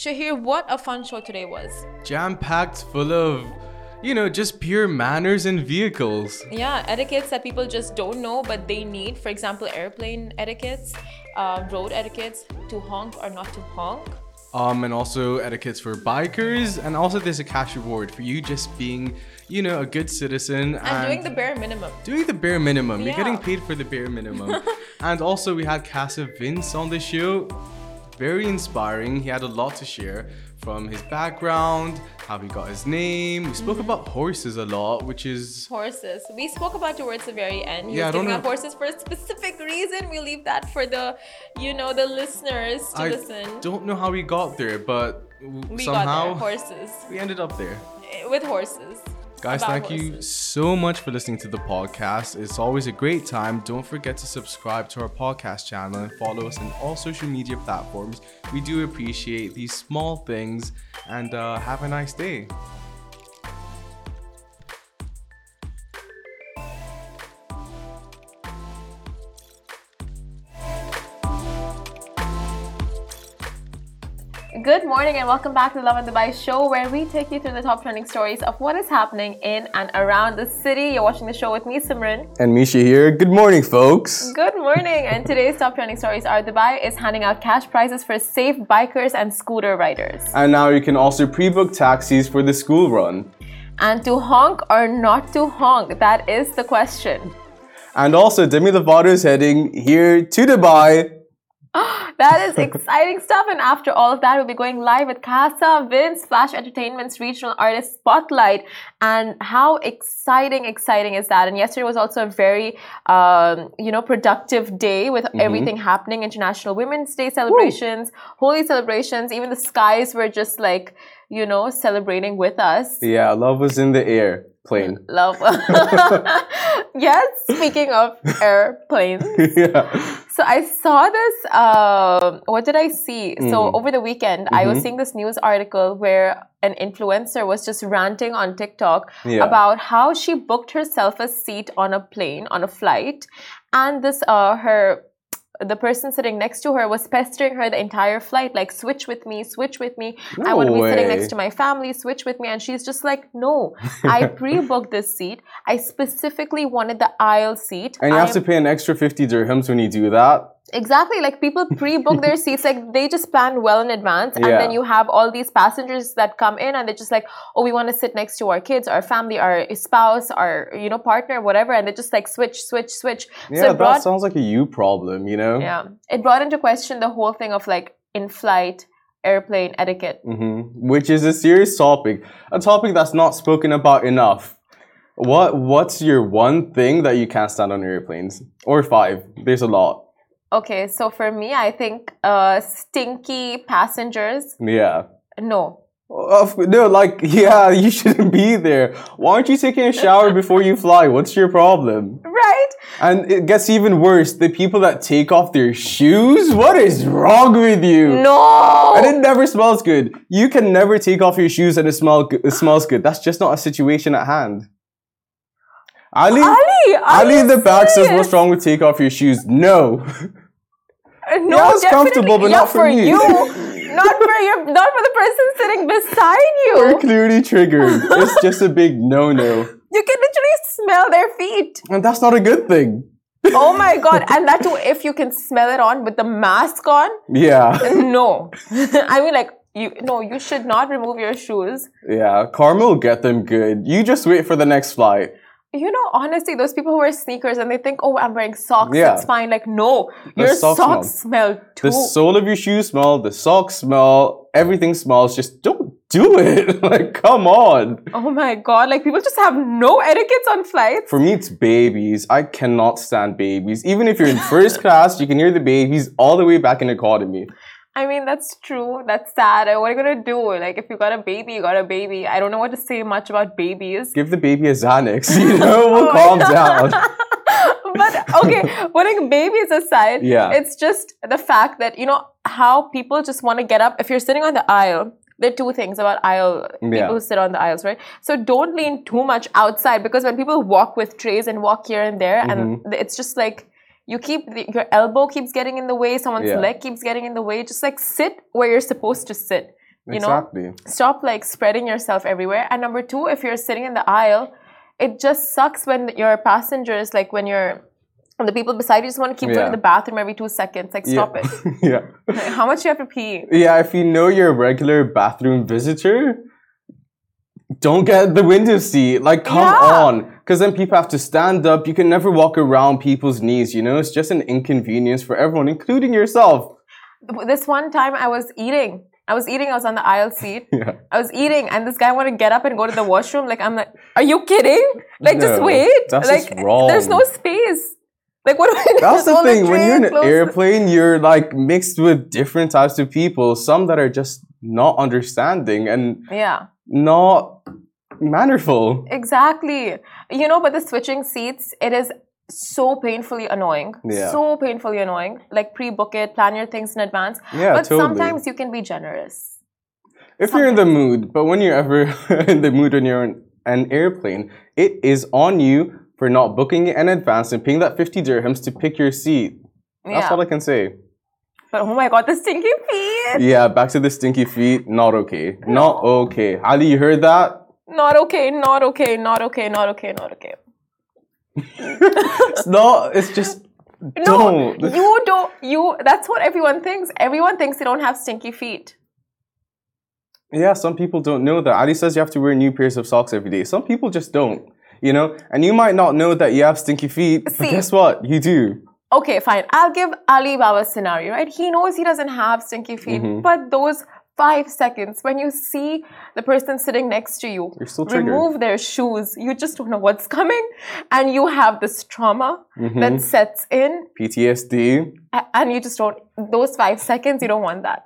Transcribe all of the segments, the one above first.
Shahir, what a fun show today was. Jam packed full of, you know, just pure manners and vehicles. Yeah, etiquettes that people just don't know, but they need. For example, airplane etiquettes, uh, road etiquettes, to honk or not to honk. Um, and also etiquettes for bikers, and also there's a cash reward for you just being, you know, a good citizen and, And doing the bare minimum. doing the bare minimum. Yeah. You're getting paid for the bare minimum. and also we had Casa Vince on the show. Very inspiring. He had a lot to share from his background, how he got his name. We Mm-hmm. spoke about horses a lot, which is Horses. We spoke about towards the very end. He Yeah, I was don't giving know- up horses for a specific reason. We leave that for the, you know, the listeners to I listen. don't know how we got there, but We somehow got there. Horses. we ended up there. Eh, With horses. Guys, thank you so much for listening to the podcast. It's always a great time. Don't forget to subscribe to our podcast channel and follow us on all social media platforms. We do appreciate these small things and uh, have a nice day. Good morning and welcome back to the Lovin Dubai show where we take you through the top trending stories of what is happening in and around the city. You're watching the show with me, Simran. And Misha here. Good morning, folks. Good morning. And today's top trending stories are Dubai is handing out cash prizes for safe bikers and scooter riders. And now you can also pre book taxis for the school run. And to honk or not to honk, that is the question. And also, Demi Lovato is heading here to Dubai. That is exciting stuff. And after all of that, we'll be going live with Casa Vince, Flash Entertainment's regional artist spotlight. And how exciting, exciting is that? And yesterday was also a very, um, you know, productive day with everything happening. International Women's Day celebrations, Holi celebrations. Even the skies were just like, you know, celebrating with us. Yeah, love was in the air plane. Love. yes, speaking of airplanes. yeah. So I saw this. Uh, what did I see? So Mm. over the weekend, I was seeing this news article where an influencer was just ranting on TikTok Yeah. about how she booked herself a seat on a plane on a flight, and this uh, her. The person sitting next to her was pestering her the entire flight, like, switch with me, switch with me. I want to be sitting next to my family, switch with me. And she's just like, no, I pre booked this seat. I specifically wanted the aisle seat. And you I have to pay an extra 50 dirhams when you do that. Exactly. Like people pre-book their seats, like they just plan well in advance, and Yeah. then you have all these passengers that come in, and they're just like, "Oh, we want to sit next to our kids, our family, our spouse, our you know partner, whatever," and they just like switch, switch, switch. Yeah, so that brought, sounds like a you problem, you know? yeah, it brought into question the whole thing of like in-flight airplane etiquette. hmm Which is a serious topic, a topic that's not spoken about enough. What What's your one thing that you can't stand on airplanes? Or five? There's a lot. Okay, so for me, I think uh, stinky passengers. Yeah. No, Of, no, like, yeah, you shouldn't be there. Why aren't you taking a shower before you fly? What's your problem? right? And it gets even worse. The people that take off their shoes? What is wrong with you? No. And it never smells good. You can never take off your shoes and it, smell, it smells good. That's just not a situation at hand. Ali, Ali, Ali in the back says. What's wrong with take off your shoes? No. No, Yeah, it's comfortable, but not for me. you. not for your, not for the person sitting beside you. We're you. clearly triggered. It's just a big no no. You can literally smell their feet. And that's not a good thing. Oh my god! And that too, if you can smell it on with the mask on. Yeah. No, I mean like you. No, you should not remove your shoes. Yeah. Karma will get them good. You just wait for the next flight. You know, honestly, those people who wear sneakers and they think, "Oh, I'm wearing socks. Yeah. It's fine." Like, no, The your socks socks, smell. smell too. The sole of your shoe smell, the socks smell, everything smells. Just don't do it. like, come on. oh my god! Like people just have no etiquettes on flights. For me, it's babies. I cannot stand babies. Even if you're in first class, you can hear the babies all the way back in economy. I mean, that's true. That's sad. What are you gonna do? Like, if you got a baby, you got a baby. I don't know what to say much about babies. Give the baby a Xanax, you know, we'll Oh, calm down. but okay, putting babies aside, Yeah. it's just the fact that you know how people just want to get up. If you're sitting on the aisle, there are two things about aisle people Yeah. who sit on the aisles, right? So don't lean too much outside because when people walk with trays and walk here and there, and Mm-hmm. it's just like you keep the, your elbow keeps getting in the way, someone's Yeah. leg keeps getting in the way. Just like sit where you're supposed to sit. You know, exactly. stop like spreading yourself everywhere. And number two, if you're sitting in the aisle, it just sucks when your passengers, like when you're when the people beside you just want to keep going to the bathroom every two seconds. Like, stop yeah. it. yeah. Like, How much do you have to pee? Yeah, if you know you're a regular bathroom visitor, don't get the window seat. Like, come Yeah. on. Because then people have to stand up. You can never walk around people's knees, you know? It's just an inconvenience for everyone, including yourself. This one time I was eating. I was eating, I was on the aisle seat. Yeah. I was eating, and this guy wanted to get up and go to the washroom. Like, I'm like, are you kidding? Like, just wait. that's like, just wrong. there's no space. Like, what do I do? That's the thing. When you're in an airplane, you're like mixed with different types of people. Some that are just not understanding and Yeah, not mannerful. exactly. You know, but the switching seats, it is so painfully annoying. Yeah. So painfully annoying. Like, pre book it, plan your things in advance. Yeah, but totally. sometimes you can be generous. If you're in the mood, but when you're ever in the mood when you're on an airplane, it is on you for not booking it in advance and paying that 50 dirhams to pick your seat. That's yeah. all I can say. But oh my god, the stinky feet. Yeah, back to the stinky feet. Not okay. Not okay. Ali, you heard that? Not okay, not okay, not okay, not okay, not okay. It's not. It's just. No, don't. you don't. You. That's what everyone thinks. Everyone thinks they don't have stinky feet. Yeah, some people don't know that. Ali says you have to wear new pairs of socks every day. Some people just don't. You know, and you might not know that you have stinky feet, but guess what? You do. Okay, fine. I'll give Ali Baba's scenario, right? He knows he doesn't have stinky feet, Mhm. but those five seconds when you see the person sitting next to you remove their shoes, you just don't know what's coming, and you have this trauma Mhm. that sets in, PTSD. and you just don't. Those five seconds, you don't want that.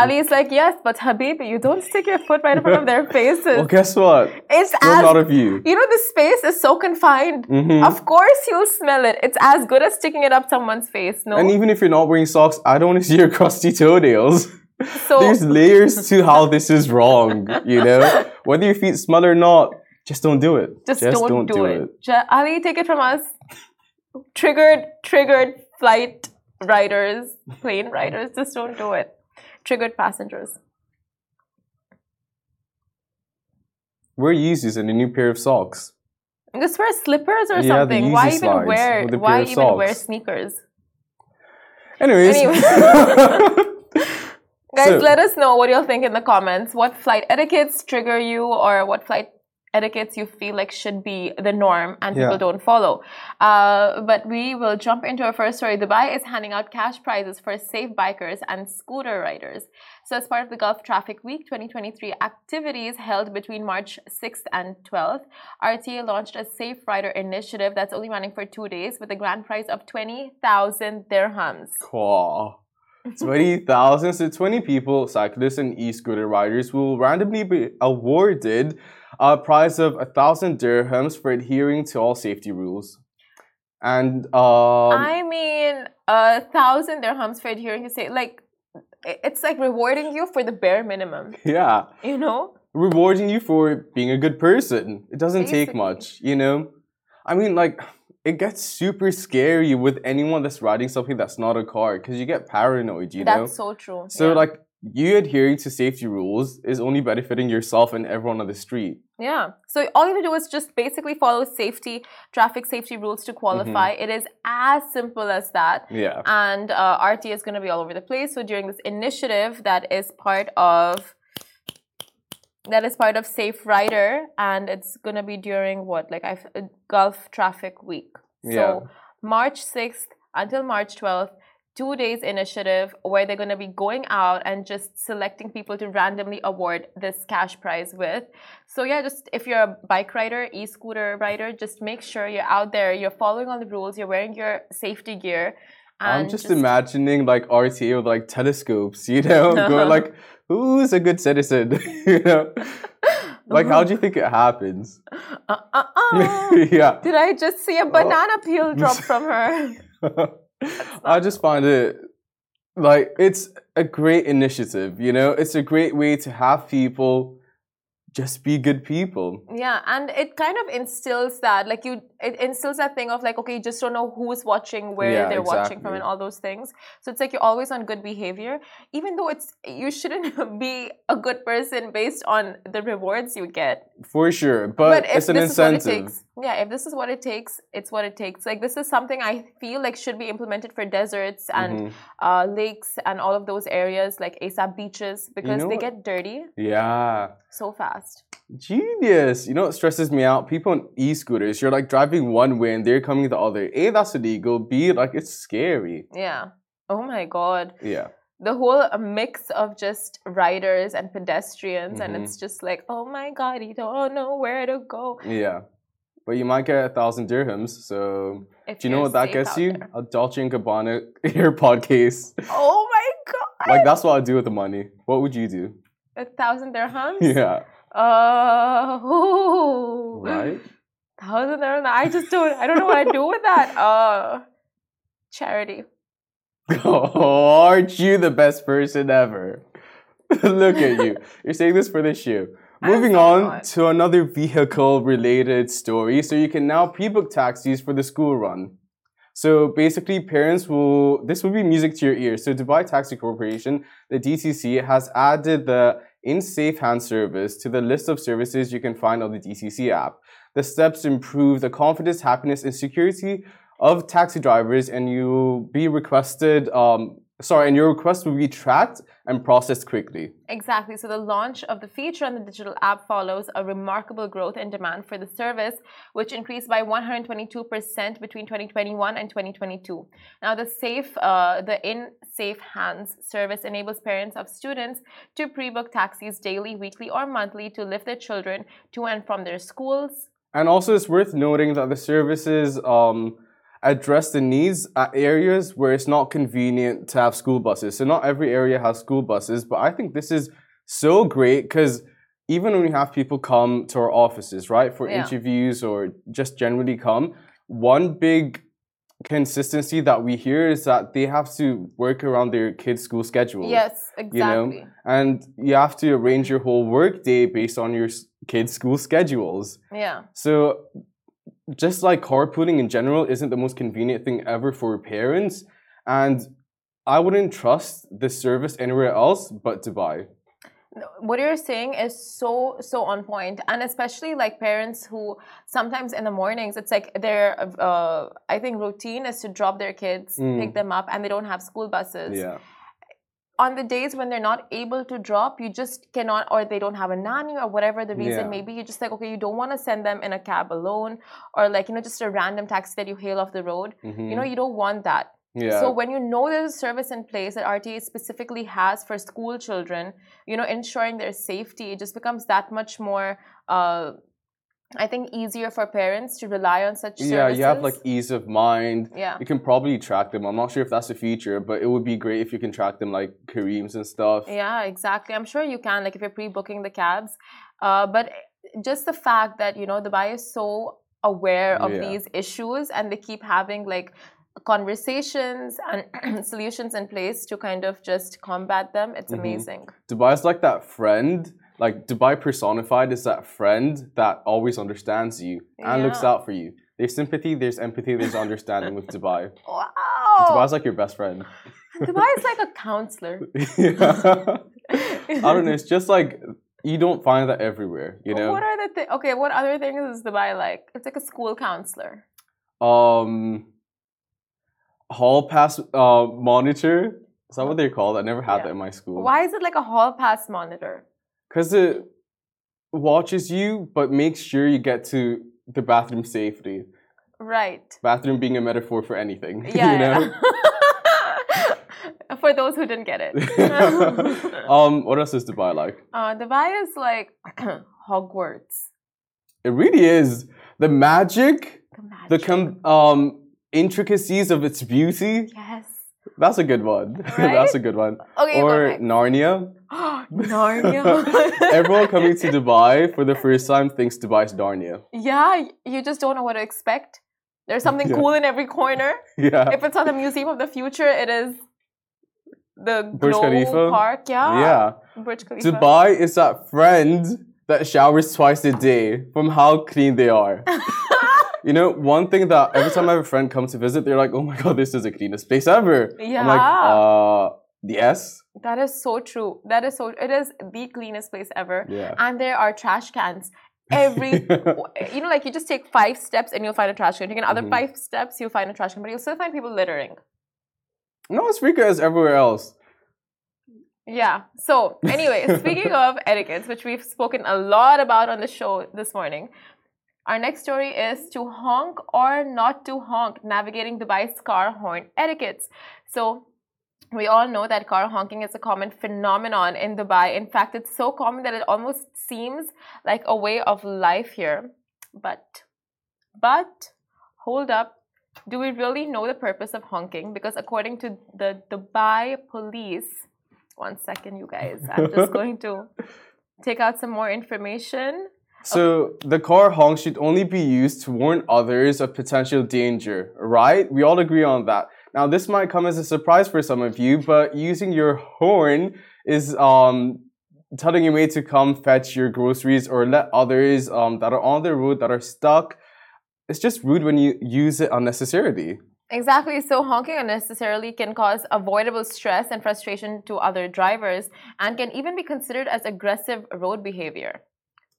Ali is like, yes, but Habibi, you don't stick your foot right in front of their faces. Well, guess what? It's as not of you. you know, the space is so confined. Mhm. Of course, you'll smell it. It's as good as sticking it up someone's face. No, And even if you're not wearing socks, I don't want to see your crusty toenails. so There's layers to how this is wrong, you know? Whether your feet smell or not, just don't do it. just, don't, do, it. Ja- Ali, take it from us. Triggered, triggered flight riders, plane riders, just don't do it. Triggered passengers. Wear Yeezys and a new pair of socks. Just wear slippers or Yeah, something. Why even wear? Why even wear sneakers? Anyways. Anyway. Guys, So- let us know what you'll think in the comments. What flight etiquettes trigger you, or what flight etiquettes you feel like should be the norm and people don't follow. Uh, but we will jump into our first story. Dubai is handing out cash prizes for safe bikers and scooter riders. So, as part of the Gulf Traffic Week 2023 activities held between March 6th and 12th, RTA launched a Safe Rider initiative that's only running for two days with a grand prize of 20,000 dirhams. Cool. 20,000 to 20 people, cyclists and e-scooter riders will randomly be awarded a prize of 1,000 dirhams for adhering to all safety rules. And um, I mean, a thousand dirhams for adhering to say, like, it's like rewarding you for the bare minimum, yeah, you know? rewarding you for being a good person. It doesn't take much, you know? I mean, like, it gets super scary with anyone that's riding something that's not a car because you get paranoid, you know? That's so true. So, yeah. like, you adhering to safety rules is only benefiting yourself and everyone on the street. yeah. So all you have to do is just basically follow safety, traffic safety rules to qualify. Mm-hmm. It is as simple as that. Yeah. And uh, RT is going to be all over the place. So during this initiative that is part of that is part of Safe Rider, and it's going to be during what like I've, uh, Gulf Traffic Week. Yeah. So March sixth until March twelfth. Two days initiative where they're going to be going out and just selecting people to randomly award this cash prize with. So yeah, just if you're a bike rider, e-scooter rider, just make sure you're out there, you're following all the rules, you're wearing your safety gear. I'm and just, imagining like RTA with like telescopes, you know, going like, who's a good citizen? you know? Like, how do you think it happens? Uh, uh, uh. yeah. Did I just see a banana peel drop from her? I just find it like it's a great initiative, you know? It's a great way to have people just be good people. Yeah, and it kind of instills that, like you, it instills that thing of like, okay, you just don't know who's watching, where Yeah, they're watching from, and all those things. So it's like you're always on good behavior, even though it's you shouldn't be a good person based on the rewards you get. For sure. But, if it's an incentive. Yeah, if this is what it takes, it's what it takes. Like this is something I feel like should be implemented for deserts and Mhm. uh, lakes and all of those areas, like ASAP beaches, because know they what? get dirty Yeah. so fast. Genius. You know what stresses me out? People on e scooters, you're like driving one way and they're coming the other. A, that's illegal. B, like it's scary. Yeah. Oh my god. Yeah. the whole uh, mix of just riders and pedestrians and Mhm. it's just like oh my god you don't know where to go Yeah. But you might get a thousand dirhams. So if do you know what that gets you? there. A Dolce and Gabbana AirPod case. oh my god Like that's what I do with the money. What would you do? a thousand dirhams Yeah. uh ooh. Right? thousand dirhams i just don't i don't know what i do with that uh charity Oh, aren't you the best person ever? Look at you. You're saying this for the show. Moving on not. to another vehicle related story. So you can now pre book taxis for the school run. So basically, parents will, this will be music to your ears. So Dubai Taxi Corporation, the DTC, has added the in safe hand service to the list of services you can find on the DTC app. The steps improve the confidence, happiness, and security of taxi drivers, and you'll be requested, um, sorry, and your request will be tracked and processed quickly. Exactly. So the launch of the feature on the digital app follows a remarkable growth in demand for the service, which increased by 122% between 2021 and 2022. Now, the safe, uh, the in safe hands service enables parents of students to pre-book taxis daily, weekly, or monthly to lift their children to and from their schools. And also, it's worth noting that the services um, address the needs at areas where it's not convenient to have school buses. So, not every area has school buses, but I think this is so great because even when we have people come to our offices, right, for Yeah. interviews or just generally come, one big consistency that we hear is that they have to work around their kids' school schedule. Yes, You know, exactly. and you have to arrange your whole work day based on your kids' school schedules. Yeah. So, just like carpooling in general isn't the most convenient thing ever for parents, and I wouldn't trust this service anywhere else but Dubai. what you're saying is so so on point and especially like parents who sometimes in the mornings it's like their uh, i think routine is to drop their kids Mm. pick them up and they don't have school buses Yeah, on the days when they're not able to drop you just cannot or they don't have a nanny or whatever the reason Yeah. may be you just like okay you don't want to send them in a cab alone or like you know just a random taxi that you hail off the road Mhm. you know you don't want that yeah, so when you know there's a service in place that RTA specifically has for school children, you know, ensuring their safety, it just becomes that much more, uh, I think, easier for parents to rely on such services. yeah. You have like ease of mind. yeah, You can probably track them. I'm not sure if that's a feature, but it would be great if you can track them like Careem's and stuff. yeah, exactly. I'm sure you can, like if you're pre-booking the cabs, uh, but just the fact that you know Dubai is so aware of Yeah. these issues and they keep having like conversations and solutions in place to kind of just combat them it's Mhm. amazing Dubai is like that friend, like Dubai personified is that friend that always understands you and looks out for you. There's sympathy, there's empathy, there's understanding with Dubai. Wow. Dubai's like your best friend. Dubai is like a counselor. yeah. I don't know. It's just like you don't find that everywhere. You know. What are the thi- okay? What other things is Dubai like? It's like a school counselor. Um, hall pass uh monitor. Is that what they're called? I never had Yeah. that in my school. Why is it like a hall pass monitor? Because it watches you, but makes sure you get to the bathroom safely. Right. Bathroom being a metaphor for anything. Yeah. you know. yeah. For those who didn't get it. um, what else is Dubai like? uh, Dubai is like Hogwarts. It really is the magic, The magic. the com- um intricacies of its beauty. yes. That's a good one. Right? That's a good one. Okay. or. Narnia. Narnia. Everyone coming to Dubai for the first time thinks Dubai is Narnia. yeah, you just don't know what to expect. There's something Yeah. cool in every corner. Yeah. if it's not the Museum of the Future, it is the Burj Khalifa? Park. Yeah. yeah. Burj Khalifa. Dubai is that friend that showers twice a day from how clean they are. You know, one thing that every time I have a friend come to visit, they're like, "Oh my god, this is the cleanest place ever." I'm like, Yeah. uh, yes, That is so true. That is so. It is the cleanest place ever. yeah. And there are trash cans every. you know, like you just take five steps and you'll find a trash can. Take another Mhm. five steps, you'll find a trash can, but you'll still find people littering. No, it's Rica as everywhere else. Yeah. So, anyway, speaking of etiquettes, which we've spoken a lot about on the show this morning, our next story is to honk or not to honk, navigating Dubai's car horn etiquettes. So, we all know that car honking is a common phenomenon in Dubai. In fact, it's so common that it almost seems like a way of life here. But, but, hold up. Do we really know the purpose of honking? Because according to the Dubai police, one second, you guys. I'm just going to take out some more information. So the car honk should only be used to warn others of potential danger, right? We all agree on that. Now this might come as a surprise for some of you, but using your horn is um telling your mate to come fetch your groceries or let others um that are on the road that are stuck. It's just rude when you use it unnecessarily. Exactly. So, honking unnecessarily can cause avoidable stress and frustration to other drivers and can even be considered as aggressive road behavior.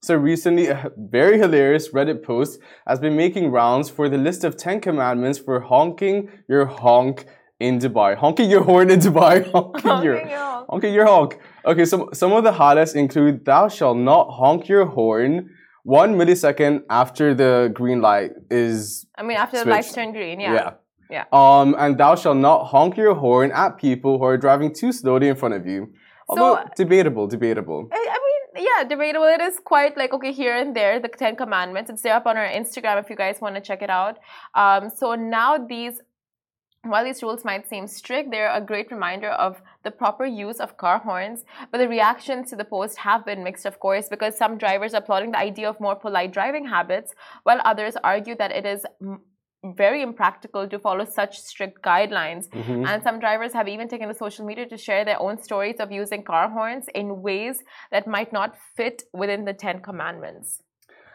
So recently, a very hilarious Reddit post has been making rounds for the list of 10 commandments for honking your honk in Dubai. Honking your horn in Dubai. Honking your, Honking your honk. honking your honk. Okay, so some of the highlights include thou shalt not honk your horn one millisecond after the green light is I mean, after the lights Switched. turn green, yeah. yeah. Yeah. Um, and thou shalt not honk your horn at people who are driving too slowly in front of you. Although debatable, debatable. I, I yeah, debatable. It is quite like okay here and there. The Ten Commandments. It's there up on our Instagram if you guys want to check it out. Um, so now these, while these rules might seem strict, they're a great reminder of the proper use of car horns. But the reactions to the post have been mixed, of course, because some drivers are applauding the idea of more polite driving habits, while others argue that it is. Very impractical to follow such strict guidelines. Mhm. And some drivers have even taken to social media to share their own stories of using car horns in ways that might not fit within the Ten Commandments.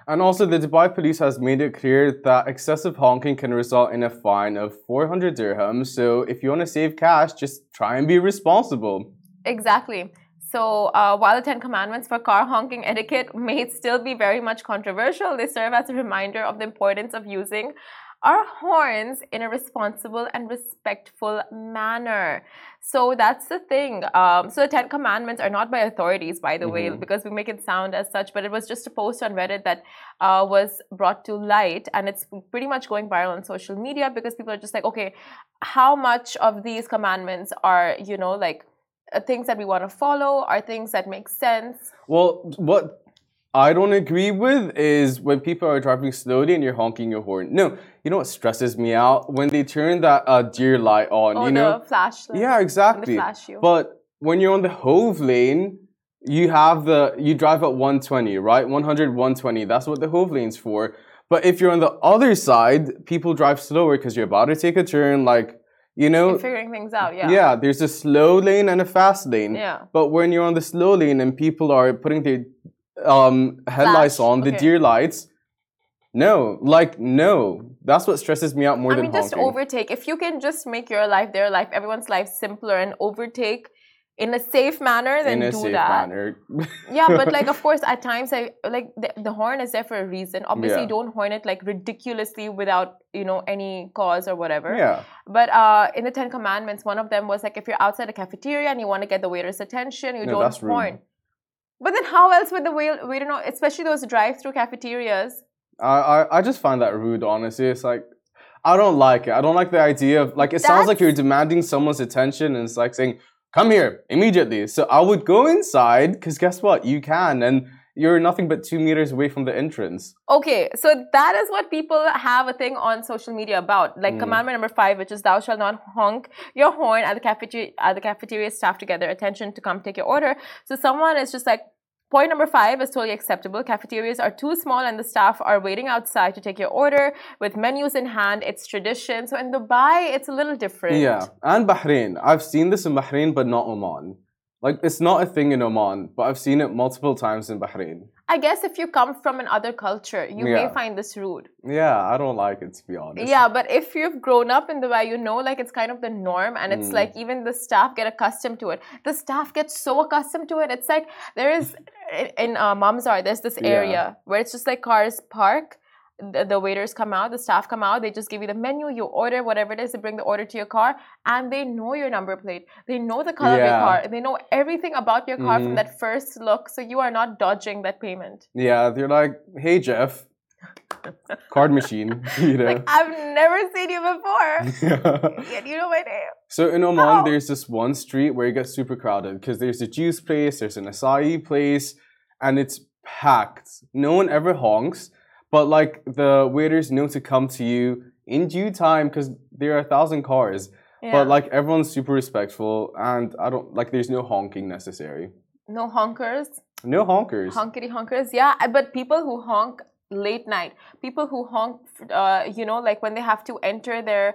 And also, the Dubai police has made it clear that excessive honking can result in a fine of 400 dirhams. So, if you want to save cash, just try and be responsible. Exactly. So uh, while the Ten Commandments for car honking etiquette may still be very much controversial, they serve as a reminder of the importance of using our horns in a responsible and respectful manner. So that's the thing. Um, so the Ten Commandments are not by authorities, by the way, Mhm. because we make it sound as such, but it was just a post on Reddit that uh, was brought to light, and it's pretty much going viral on social media because people are just like, okay, how much of these commandments are, you know, like uh, things that we want to follow, are things that make sense. Well, what I don't agree with is when people are driving slowly and you're honking your horn. No, you know what stresses me out? When they turn that uh, deer light on, or you know? flashlight. Yeah, exactly. flash you. But when you're on the Hove lane, you have the you drive at 120, right? 100, 120. That's what the Hove lane's for. But if you're on the other side, people drive slower because you're about to take a turn. Like, you know, You're figuring things out, yeah. yeah, there's a slow lane and a fast lane. Yeah. But when you're on the slow lane and people are putting their um, headlights Flash, on, the okay. deer lights, no, like no, that's what stresses me out more I than mean, just overtake. If you can just make your life, their life, everyone's life simpler and overtake in a safe manner, then do that. yeah, but like, of course, at times, I like the, the horn is there for a reason. Obviously, Yeah. don't horn it like ridiculously without you know any cause or whatever. yeah. But uh, in the Ten Commandments, one of them was like if you're outside a cafeteria and you want to get the waiter's attention, you No, don't that's rude. But then, how else would the wai- waiter know? Especially those drive-through cafeterias. I, I I just find that rude, honestly. It's like I don't like it. I don't like the idea of like it sounds like you're demanding someone's attention and it's like saying, Come here immediately. So I would go inside because guess what? You can and you're nothing but two meters away from the entrance. Okay, so that is what people have a thing on social media about. Like Mm. commandment number five, which is thou shalt not honk your horn at the cafeteria at the cafeteria staff to get their attention to come take your order. So someone is just like point number five is totally acceptable. Cafeterias are too small and the staff are waiting outside to take your order with menus in hand. It's tradition. So in Dubai, it's a little different. Yeah. And Bahrain. I've seen this in Bahrain, but not Oman. Like it's not a thing in Oman, but I've seen it multiple times in Bahrain. I guess if you come from another culture, you may find this rude. Yeah, I don't like it to be honest. Yeah, but if you've grown up in the way you know, like it's kind of the norm, and it's Mm. like even the staff get accustomed to it. The staff gets so accustomed to it. It's like there is in uh, Mamzar, there's this Yeah. area where it's just like cars park. The, the waiters come out, the staff come out, they just give you the menu, you order whatever it is, they bring the order to your car, and they know your number plate. They know the color of your Yeah. car. They know everything about your car from Mhm. that first look, so you are not dodging that payment. Yeah, they're like, hey Jeff, card machine, you know. Like, I've never seen you before. Yeah. You know my name. So in Oman, Oh. there's this one street where it gets super crowded because there's a juice place, there's an acai place, and it's packed. No one ever honks, but like the waiters know to come to you in due time because there are a thousand cars. Yeah. But like everyone's super respectful, and I don't like. There's no honking necessary. no honkers, No honkers. honkity honkers. Yeah, but people who honk late night, people who honk, uh, you know, like when they have to enter their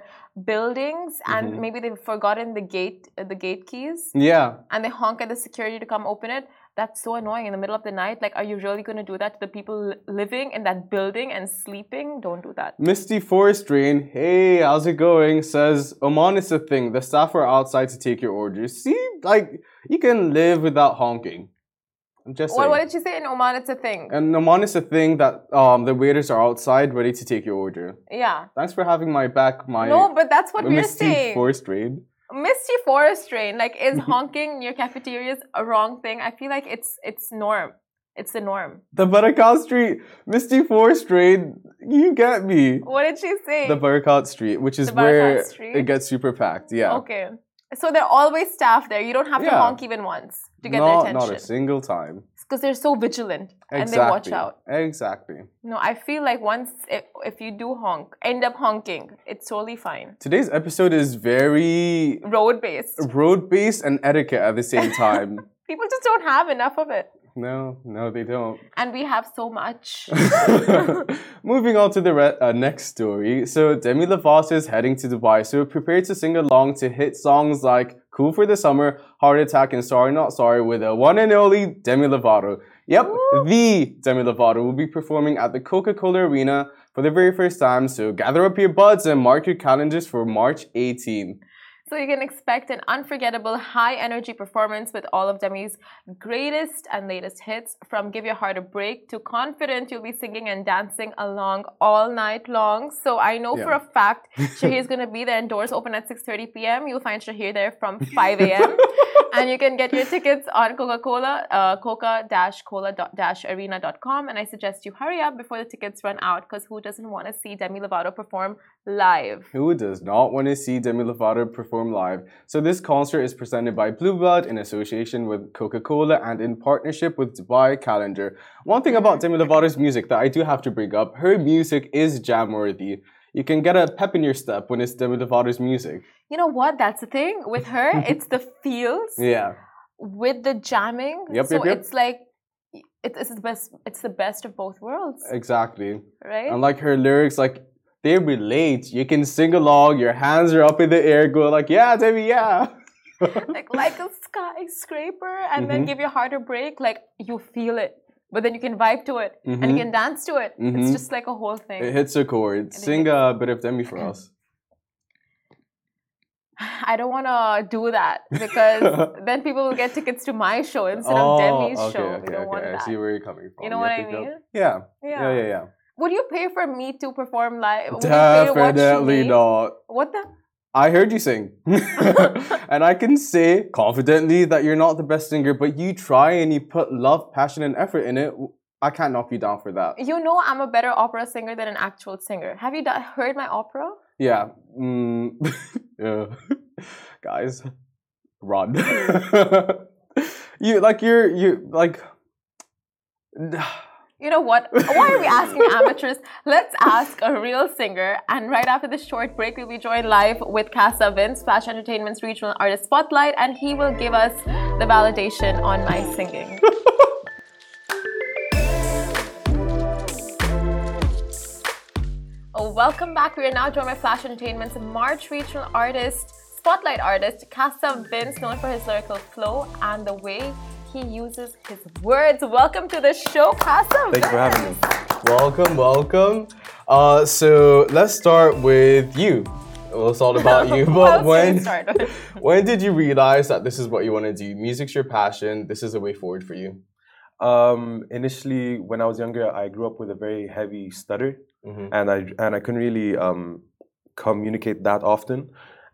buildings and Mhm. maybe they've forgotten the gate, uh, the gate keys, yeah, and they honk at the security to come open it. That's so annoying in the middle of the night. Like, are you really going to do that to the people living in that building and sleeping? Don't do that. Misty Forest Rain, hey, how's it going? Says Oman is a thing. The staff are outside to take your orders. See, like you can live without honking. I'm just What, saying. what did you say in Oman? It's a thing. and Oman is a thing that um the waiters are outside ready to take your order. yeah. Thanks for having my back. My No, but that's what we're Misty saying. Forest Rain. Misty Forest Rain, like, is mm-hmm. honking near cafeterias a wrong thing? I feel like it's it's norm. It's the norm. The Barakat Street, Misty Forest Rain. You get me. What did she say? The Barakat Street, which is where Street? it gets super packed. Yeah. Okay. So they're always staffed there. You don't have to honk even once to get not, their attention. not a single time. Because they're so vigilant and they watch out. Exactly. No, I feel like once if, if you do honk, end up honking, it's totally fine. Today's episode is very Road based. road based and etiquette at the same time. People just don't have enough of it. no, no, they don't. And we have so much. Moving on to the re- uh, next story. So Demi Lovato is heading to Dubai, so prepare to sing along to hit songs like "Cool for the Summer," "Heart Attack," and "Sorry Not Sorry" with the one and only Demi Lovato. Yep, Woo. the Demi Lovato will be performing at the Coca-Cola Arena for the very first time. So gather up your buds and mark your calendars for March 18. So you can expect an unforgettable high energy performance with all of Demi's greatest and latest hits from Give Your Heart a Break to Confident you'll be singing and dancing along all night long. So I know for a fact Shahir's going to be there and doors open at 6:30 p.m. You'll find Shahir there from 5 a.m. and you can get your tickets on Coca-Cola uh, coca-cola-arena.com and I suggest you hurry up before the tickets run out because who doesn't want to see Demi Lovato perform live? Who does not want to see Demi Lovato perform live? So this concert is presented by Blueblood in association with Coca-Cola and in partnership with Dubai Calendar. One thing about Demi Lovato's music that I do have to bring up, her music is jam-worthy. You can get a pep in your step when it's Demi Lovato's music. You know what? That's the thing with her. It's the feels Yeah. with the jamming. Yep, so yep, yep. it's like it, it's the best. It's the best of both worlds, Exactly. right? And like her lyrics, like they relate. You can sing along, your hands are up in the air, go like, yeah, Demi, yeah. like like a skyscraper, and then Mhm. give your heart a break. Like you feel it, but then you can vibe to it and Mhm. you can dance to it. It's Mhm. just like a whole thing. It hits a chord. Sing a bit of Demi for us. I don't want to do that because then people will get tickets to my show instead of Demi's Oh, okay, show. okay, we don't okay. want I that. see where you're coming from. You know what I mean? Yeah. Yeah. Yeah, yeah, yeah. Would you pay for me to perform live? Would you pay to watch Definitely not. What the? I heard you sing. and I can say confidently that you're not the best singer, but you try and you put love, passion, and effort in it. I can't knock you down for that. You know I'm a better opera singer than an actual singer. Have you heard my opera? Yeah. Mm, yeah. Guys, run. you like you're you like You know what? Why are we asking amateurs? Let's ask a real singer. And right after this short break, we'll be joined live with Casa Vince, Flash Entertainment's regional artist spotlight, and he will give us the validation on my singing. Oh, welcome back. We are now joined by Flash Entertainment's March regional artist, spotlight artist, Casa Vince, known for his lyrical flow and the way he uses his words. Welcome to the show, Casa. Thank you for having me. Welcome, welcome. Uh, so let's start with you. Well, it's all about you. But when when did you realize that this is what you want to do? Music's your passion. This is a way forward for you. Um, initially, when I was younger, I grew up with a very heavy stutter, Mhm. and I and I couldn't really um, communicate that often.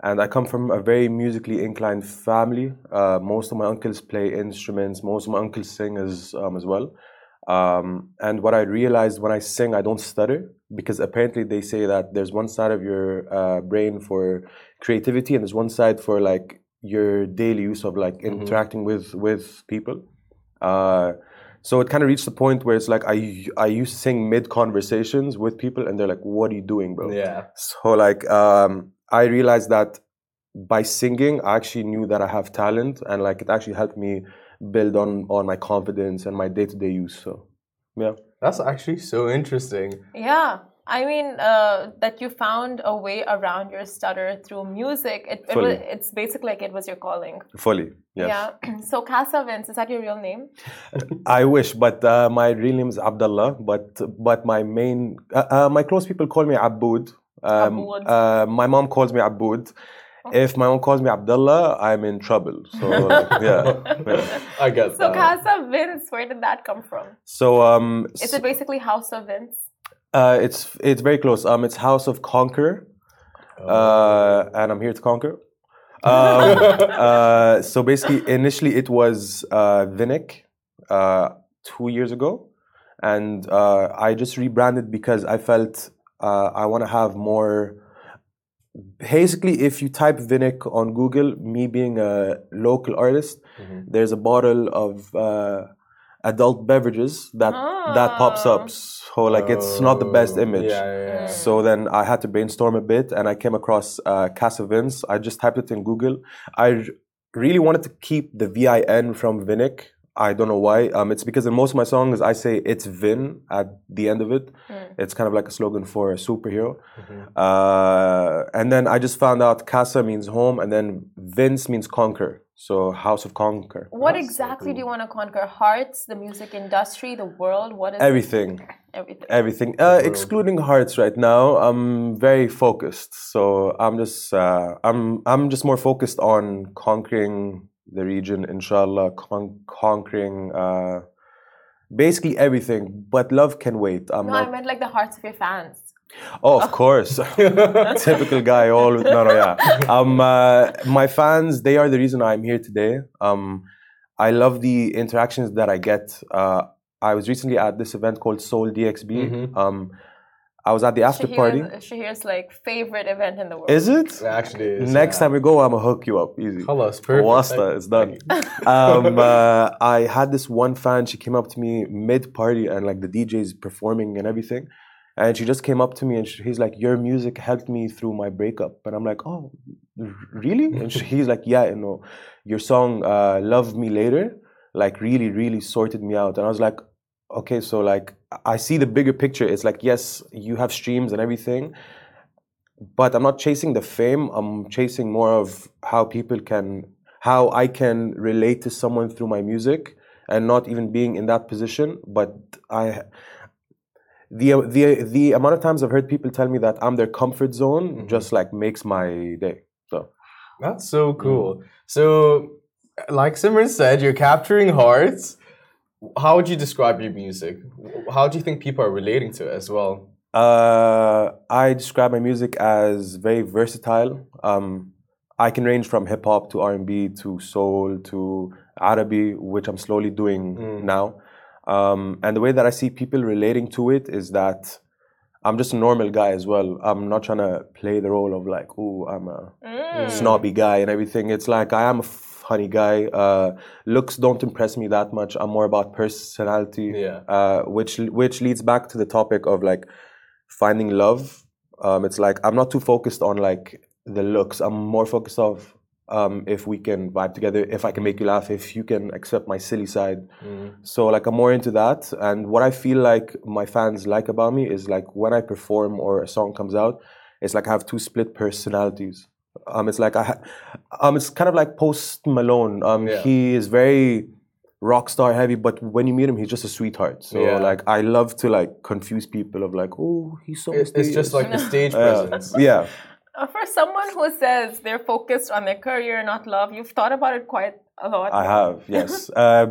And I come from a very musically inclined family. Uh, most of my uncles play instruments. Most of my uncles sing as um, as well. Um, and what I realized when I sing, I don't stutter because apparently they say that there's one side of your uh, brain for creativity and there's one side for like your daily use of like interacting with with people. Uh, so it kind of reached the point where it's like I I used to sing mid conversations with people and they're like, "What are you doing, bro?" Yeah. So like um, I realized that by singing, I actually knew that I have talent and like it actually helped me build on on my confidence and my day to day use. So yeah. That's actually so interesting. Yeah. I mean, uh, that you found a way around your stutter through music. It, it was, it's basically like it was your calling. Fully, yes. Yeah. So Casa Vince, is that your real name? I wish, but uh, my real name is Abdullah. But but my main, uh, uh, my close people call me Aboud. Um, Uh, my mom calls me Aboud. If my mom calls me Abdullah, I'm in trouble. So like, yeah. yeah. I guess. So that. Casa Vince, where did that come from? So um, Is it basically House of Vince? uh, it's it's very close. Um, it's House of Conquer, uh, and I'm here to conquer. Um, uh, so basically, initially it was uh, Vinik uh, two years ago, and uh, I just rebranded because I felt uh, I want to have more. Basically, if you type Vinik on Google, me being a local artist, there's a bottle of uh, adult beverages that that pops Ah. up. So like it's not the best Oh, image. Yeah, yeah, yeah. So then I had to brainstorm a bit, and I came across uh, Casa Vince. I just typed it in Google. I r- really wanted to keep the VIN from Vinik. I don't know why. Um, it's because in most of my songs I say it's Vin at the end of it. It's kind of like a slogan for a superhero. Uh, and then I just found out Casa means home, and then Vince means conquer. So House of Conquer. What That's so exactly do you want to conquer? Hearts, the music industry, the world? What is it? Everything. Everything. everything uh, excluding hearts right now i'm very focused so i'm just uh, i'm i'm just more focused on conquering the region inshallah con- conquering uh, basically everything but love can wait. I'm No, I meant like the hearts of your fans. oh of course. Typical guy all no no yeah. Um uh, my fans they are the reason i'm here today. Um i love the interactions that i get. Uh, i was recently at this event called soul dxb Mhm. um i was at the after party Shahir's, Shahir's like favorite event in the world. is it It actually is. next yeah. time we go i'm gonna hook you up easy Khalas, perfect. Wasta, Thank- it's done. um, uh, I had this one fan. She came up to me mid party, and like the DJ's performing and everything, and she just came up to me and she, he's like, "Your music helped me through my breakup," and I'm like, "Oh, really?" And she, he's like, "Yeah, you know, your song uh, "Love Me Later" like really, really sorted me out," and I was like. Okay, so like I see the bigger picture. It's like yes, you have streams and everything, but I'm not chasing the fame. I'm chasing more of how people can, how I can relate to someone through my music, and not even being in that position. But I, the the the amount of times I've heard people tell me that I'm their comfort zone mm-hmm. just like makes my day. So That's so cool. Mm. So, like Simran said, you're capturing hearts. How would you describe your music? How do you think people are relating to it as well? Uh, I describe my music as very versatile. Um, I can range from hip hop to R and B to soul to Arabi, which I'm slowly doing now. Um, and the way that I see people relating to it is that I'm just a normal guy as well. I'm not trying to play the role of like, oh, I'm a Mm. snobby guy and everything. It's like I am a funny guy. Uh, looks don't impress me that much. I'm more about personality Yeah. uh, which which leads back to the topic of like finding love. Um, it's like I'm not too focused on like the looks. I'm more focused of um, if we can vibe together, if I can make you laugh, if you can accept my silly side. So like I'm more into that. And what I feel like my fans like about me is like when I perform or a song comes out, it's like I have two split personalities. Um, it's like I, ha- um, it's kind of like Post Malone. Um, Yeah. he is very rock star heavy, but when you meet him, he's just a sweetheart. So Yeah. like I love to like confuse people of like, oh, he's so It's, it's just like the stage Yeah. presence. yeah. Uh, For someone who says they're focused on their career, not love, you've thought about it quite a lot. I have, yes. uh,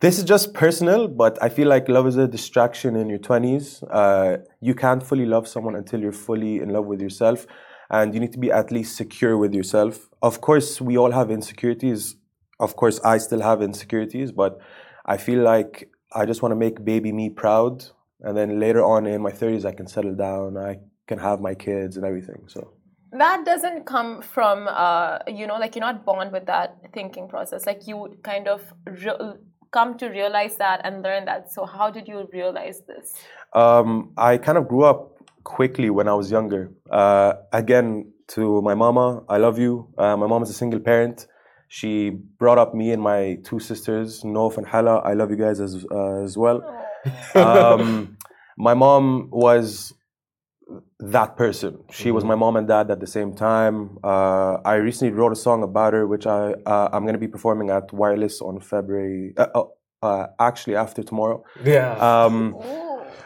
this is just personal, but I feel like love is a distraction in your 20s. Uh, you can't fully love someone until you're fully in love with yourself, and you need to be at least secure with yourself. Of course, we all have insecurities. Of course, I still have insecurities, but I feel like I just want to make baby me proud, and then later on in my 30s, I can settle down. I can have my kids and everything. So. that doesn't come from uh, you know like you're not born with that thinking process like you kind of re- come to realize that and learn that so how did you realize this Um, I kind of grew up quickly when I was younger. Uh, again, to my mama, I love you. Uh, my mom is a single parent. She brought up me and my two sisters, Nof and Hala. I love you guys as uh, as well. Um, my mom was that person. She was my mom and dad at the same time. Uh, I recently wrote a song about her, which I uh, I'm going to be performing at Wireless on February. Uh, uh, uh, actually, after tomorrow. Yeah. Um,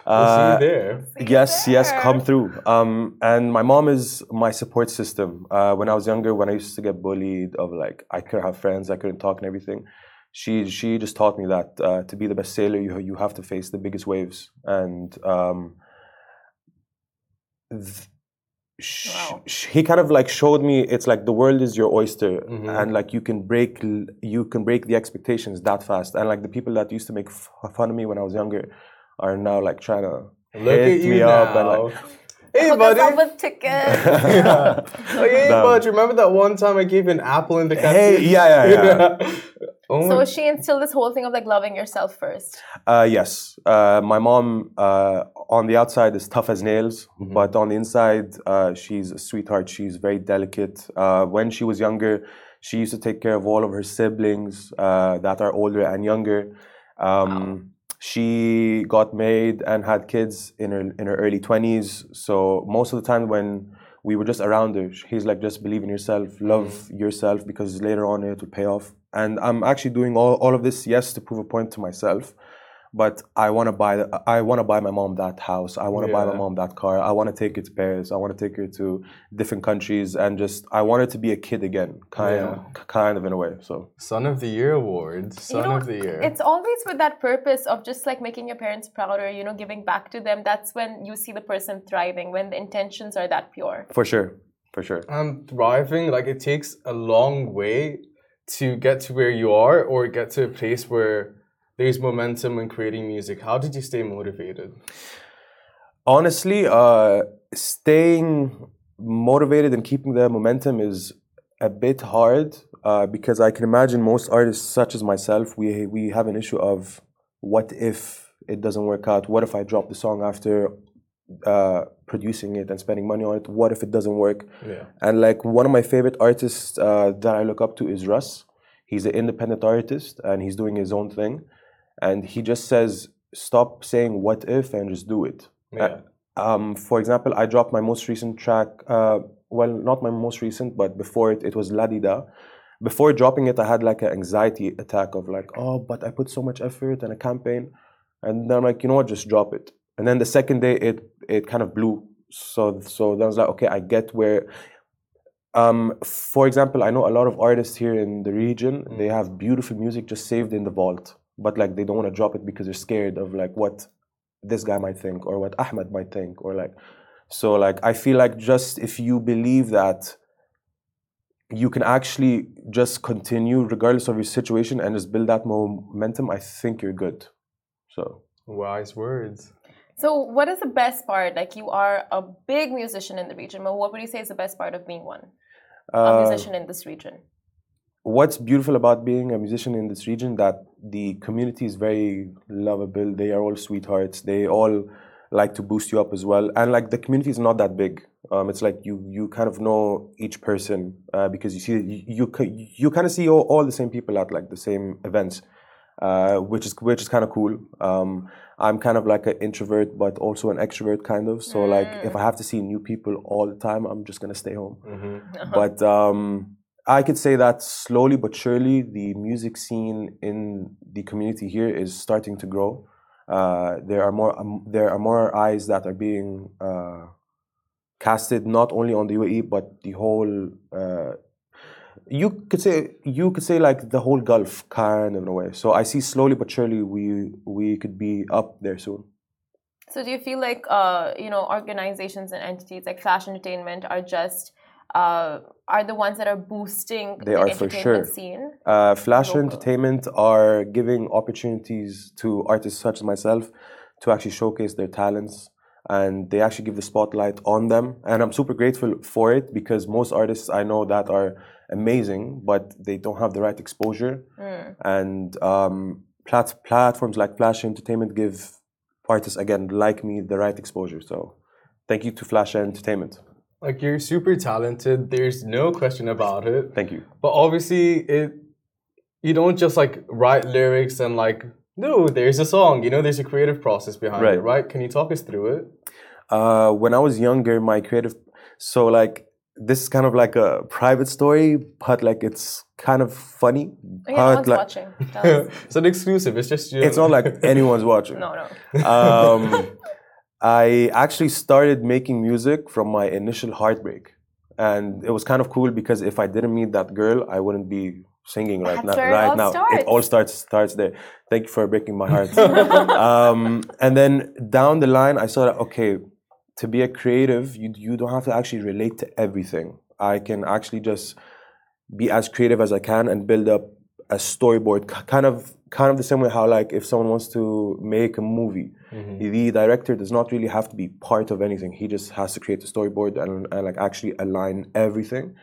we'll see uh, you there. Yes, yes, come through. Um, and my mom is my support system. Uh, when I was younger, when I used to get bullied, of like I couldn't have friends, I couldn't talk and everything. She she just taught me that uh, to be the best sailor, you you have to face the biggest waves. And um, th- sh- Wow. sh- he kind of like showed me it's like the world is your oyster, Mhm. and like you can break you can break the expectations that fast. And like the people that used to make f- fun of me when I was younger are now like trying to Look hit at you me now. up and like hey, Hook buddy. us up with tickets oh, yeah, No. bud. Remember that one time I gave an apple in the cafe? Hey, yeah, yeah, yeah. oh so my she instilled this whole thing of like loving yourself first Uh, yes, uh, my mom uh, on the outside is tough as nails, Mm-hmm. but on the inside, uh, she's a sweetheart. She's very delicate. Uh, when she was younger, she used to take care of all of her siblings uh, that are older and younger. Um, She got married and had kids in her in her early twenties. So most of the time when we were just around her, he's like, just believe in yourself, love mm-hmm. yourself, because later on it will pay off. And I'm actually doing all, all of this, yes, to prove a point to myself, but I want to buy I want to buy my mom that house. I want to buy my mom that car. I want to take her to Paris. I want to take her to different countries and just I want her to be a kid again, kind Yeah. kind of in a way. So Son of the Year award. Son know, of the Year. it's always with that purpose of just like making your parents prouder you know giving back to them that's when you see the person thriving when the intentions are that pure for sure, for sure. I'm thriving. Like it takes a long way to get to where you are or get to a place where there's momentum in creating music. How did you stay motivated? honestly, uh, staying motivated and keeping the momentum is a bit hard uh, because I can imagine most artists, such as myself, we we have an issue of what if it doesn't work out? What if I drop the song after uh, producing it and spending money on it? What if it doesn't work? Yeah. And like one of my favorite artists uh, that I look up to is Russ. He's an independent artist and he's doing his own thing. And he just says, stop saying what if and just do it. Yeah. Um, for example, I dropped my most recent track. Uh, well, not my most recent, but before it, it was ladida Before dropping it, I had like an anxiety attack of like, oh, but I put so much effort and a campaign, and then I'm like, you know what, just drop it. And then the second day, it it kind of blew. So so then I was like, okay, I get where. Um, for example, I know a lot of artists here in the region. They have beautiful music just saved in the vault, but like they don't want to drop it because they're scared of like what this guy might think or what Ahmed might think or like so like I feel like just if you believe that you can actually just continue regardless of your situation and just build that momentum, I think you're good. So Wise words. so what is the best part like you are a big musician in the region but what would you say is the best part of being one a uh, musician in this region what's beautiful about being a musician in this region that the community is very lovable. They are all sweethearts. They all like to boost you up as well. And like the community is not that big. Um, it's like you you kind of know each person uh, because you see you you, you kind of see all, all the same people at like the same events uh, which is which is kind of cool. Um, i'm kind of like an introvert but also an extrovert kind of. So like if i have to see new people all the time i'm just gonna stay home. Mm-hmm. but um, I could say that slowly but surely the music scene in the community here is starting to grow. Uh, there are more um, there are more eyes that are being uh, casted not only on the UAE but the whole. Uh, you could say you could say like the whole Gulf kind of in a way. So I see slowly but surely we we could be up there soon. So do you feel like uh, you know organizations and entities like Flash Entertainment are just uh, are the ones that are boosting They the are for sure. scene? Uh, Flash Local. Entertainment are giving opportunities to artists such as myself to actually showcase their talents, and they actually give the spotlight on them. And I'm super grateful for it because most artists I know that are amazing, but they don't have the right exposure. And um, plat- platforms like Flash Entertainment give artists again like me the right exposure. So, thank you to Flash Entertainment. Like you're super talented. There's no question about it. Thank you. But obviously, it you don't just like write lyrics and like no, there's a song. You know, there's a creative process behind it, Right. right? Can you talk us through it? Uh, when I was younger, my creative, so like this is kind of like a private story, but like it's kind of funny. Yeah, no but, one's like, watching. It's an exclusive. It's just you. It's not like anyone's watching. no, no. Um, I actually started making music from my initial heartbreak, and it was kind of cool because if I didn't meet that girl, I wouldn't be singing right That's now. right all now, starts. it all starts starts there. Thank you for breaking my heart. um, and then down the line, I saw that okay, to be a creative, you you don't have to actually relate to everything. I can actually just be as creative as I can and build up a storyboard, kind of kind of the same way how like if someone wants to make a movie, the director does not really have to be part of anything. He just has to create the storyboard and, and like actually align everything.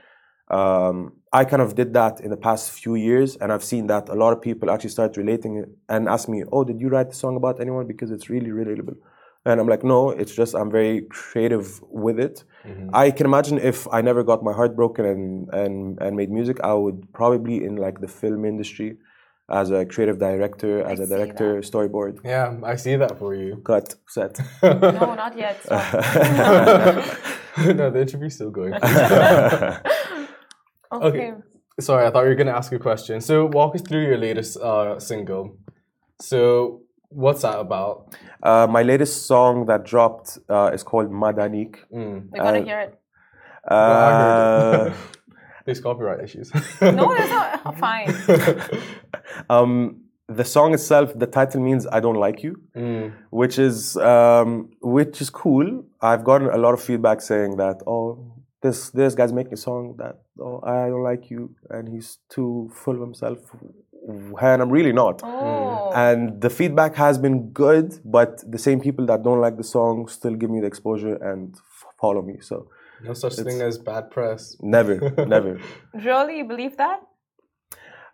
Um, I kind of did that in the past few years, and I've seen that a lot of people actually start relating and ask me, "Oh, did you write the song about anyone?" Because it's really relatable. And I'm like, no, it's just I'm very creative with it. I can imagine if I never got my heart broken and, and, and made music, I would probably be in like the film industry as a creative director, as a see director, storyboard, yeah, I see that for you. cut, set. No, not yet. No, the interview's still going. Okay. Sorry, I thought you were gonna ask a question. So walk us through your latest uh, single. So what's that about? uh, my latest song that dropped uh, is called Madanik. Mm. We're gonna Uh, hear it. I heard Uh, it. There's copyright issues. No, there's not. Fine. Um, the song itself, the title means "I don't like you," Mm. which is um, which is cool. I've gotten a lot of feedback saying that, oh, this this guy's making a song that oh I don't like you, and he's too full of himself, and I'm really not. Oh. And the feedback has been good, but the same people that don't like the song still give me the exposure and f- follow me. So No such thing as bad press. never, never. Really, you believe that?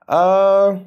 Uh,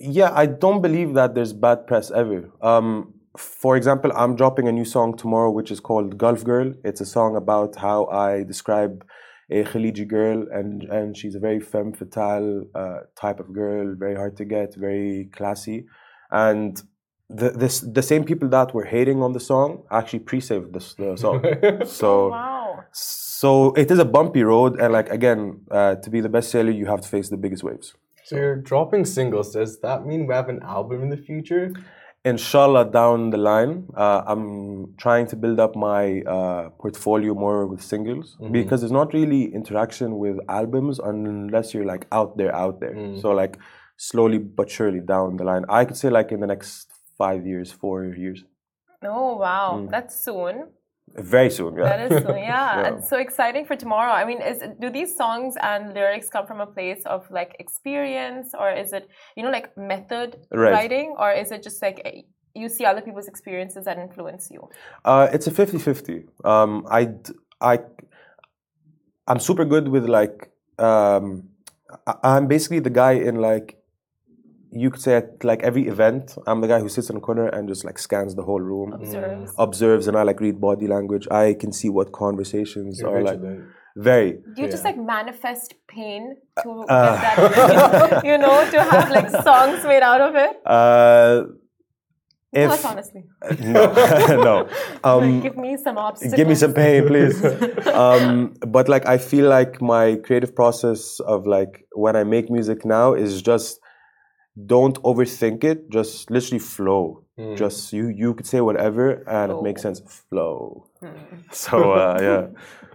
yeah, I don't believe that there's bad press ever. Um, for example, I'm dropping a new song tomorrow, which is called Gulf Girl. It's a song about how I describe a Khaliji girl, and and she's a very femme fatale uh, type of girl, very hard to get, very classy, and. The, this, the same people that were hating on the song actually pre-saved this, the song. So Wow. so it is a bumpy road, and like again, uh, to be the best seller, you have to face the biggest waves. So you're dropping singles. Does that mean we have an album in the future? Inshallah, down the line, uh, I'm trying to build up my uh, portfolio more with singles because there's not really interaction with albums unless you're like out there, out there. So like slowly but surely down the line, I could say like in the next five years, four years, Oh wow, Mm. that's soon. Very soon. Yeah. That is soon. Yeah, it's so exciting for tomorrow. I mean, is do these songs and lyrics come from a place of like experience, or is it you know like method Right. writing, or is it just like eh, you see other people's experiences that influence you? Uh, it's a 50-50. Um, I, I, I'm super good with like, um, I- I'm basically the guy in like, you could say at like every event, I'm the guy who sits in a corner and just like scans the whole room, Observes. observes, and I like read body language. I can see what conversations You're are like. vigilant. Very. Do you just like manifest pain to Uh. get that, you know, to have like songs made out of it? Uh, Tell If us honestly. no, no. Um, give me some obstacles. give me some pain please um, but like i feel like my creative process of like when i make music now is just don't overthink it just literally flow just you you could say whatever and it makes sense flow so uh, yeah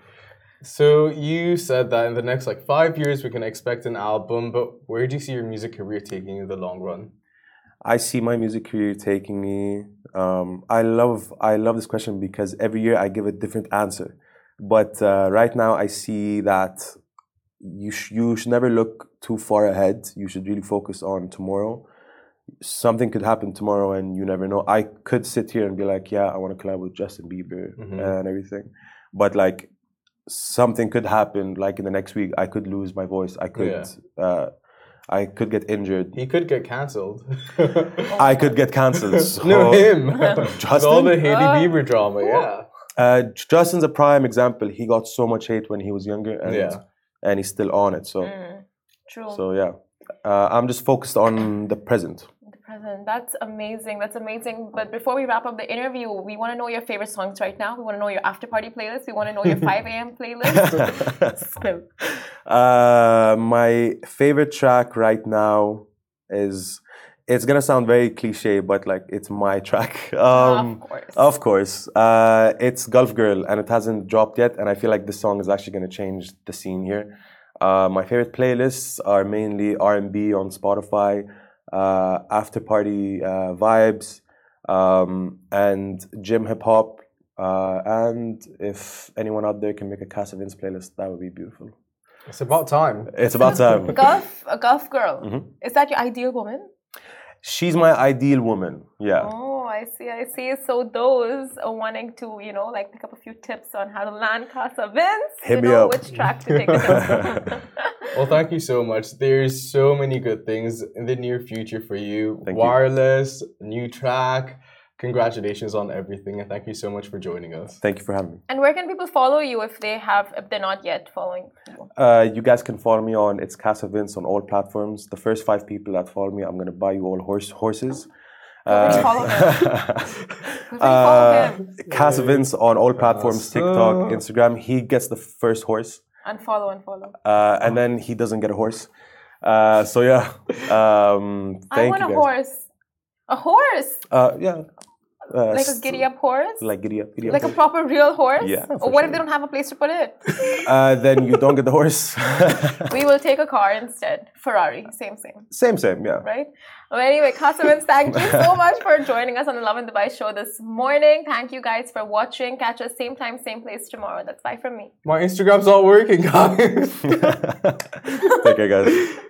So you said that in the next like five years we can expect an album, but where do you see your music career taking in the long run? I see my music career taking me. Um, I love I love this question because every year I give a different answer. But uh, right now I see that you sh- you should never look too far ahead. You should really focus on tomorrow. Something could happen tomorrow, and you never know. I could sit here and be like, "Yeah, I want to collab with Justin Bieber and everything," but like something could happen. Like in the next week, I could lose my voice. I could. Uh, I could get injured. He could get cancelled. I could get cancelled. no, so- him. With all Justin? the Hailey Bieber drama, yeah. Uh, Justin's a prime example. He got so much hate when he was younger, and Yeah. And he's still on it. So True. so yeah, uh, I'm just focused on the present. the present. That's amazing. That's amazing. But before we wrap up the interview, we want to know your favorite songs right now. We want to know your after party playlist. We want to know your 5 a.m. playlist. Spill. Uh, my favorite track right now is. It's gonna sound very cliche, but like it's my track. Um, of course. Of course. Uh, it's Gulf Girl and it hasn't dropped yet. And I feel like this song is actually going to change the scene here. Uh, my favorite playlists are mainly R&B on Spotify, uh, after party uh, vibes, um, and gym hip hop. Uh, and if anyone out there can make a Casa Vince playlist, that would be beautiful. It's about time. It's about time. Gulf, a Gulf girl. Mm-hmm. Is that your ideal woman? She's my ideal woman. Yeah. Oh, I see, I see. So those are wanting to, you know, like pick up a few tips on how to land Casa Vince. Hit you me know up. which track to take it. Well, thank you so much. There's so many good things in the near future for you. Thank you. Wireless, new track. Congratulations on everything, and thank you so much for joining us. Thank you for having me. and where can people follow you if they have, if they're not yet following you? Uh, you guys can follow me on it's Casa Vince on all platforms. The first five people that follow me, I'm gonna buy you all horse horses. Please follow him. Please follow him. Casa Vince on all platforms, TikTok, Instagram. He gets the first horse, Unfollow and follow. uh, and then he doesn't get a horse. Uh, so yeah, um, I want you a horse. A horse? Uh, yeah, uh, Like a giddy up horse? like giddy up, giddy up. Like a proper real horse? Yeah, Or for what if they don't have a place to put it? uh, then you don't get the horse. we will take a car instead. Ferrari, same, same. same, same, yeah. right? Well, anyway, Casa Vince, thank you so much for joining us on the Lovin Dubai show this morning. Thank you guys for watching. Catch us same time, same place tomorrow. That's bye from me. My Instagram's not working, guys. Take care, guys.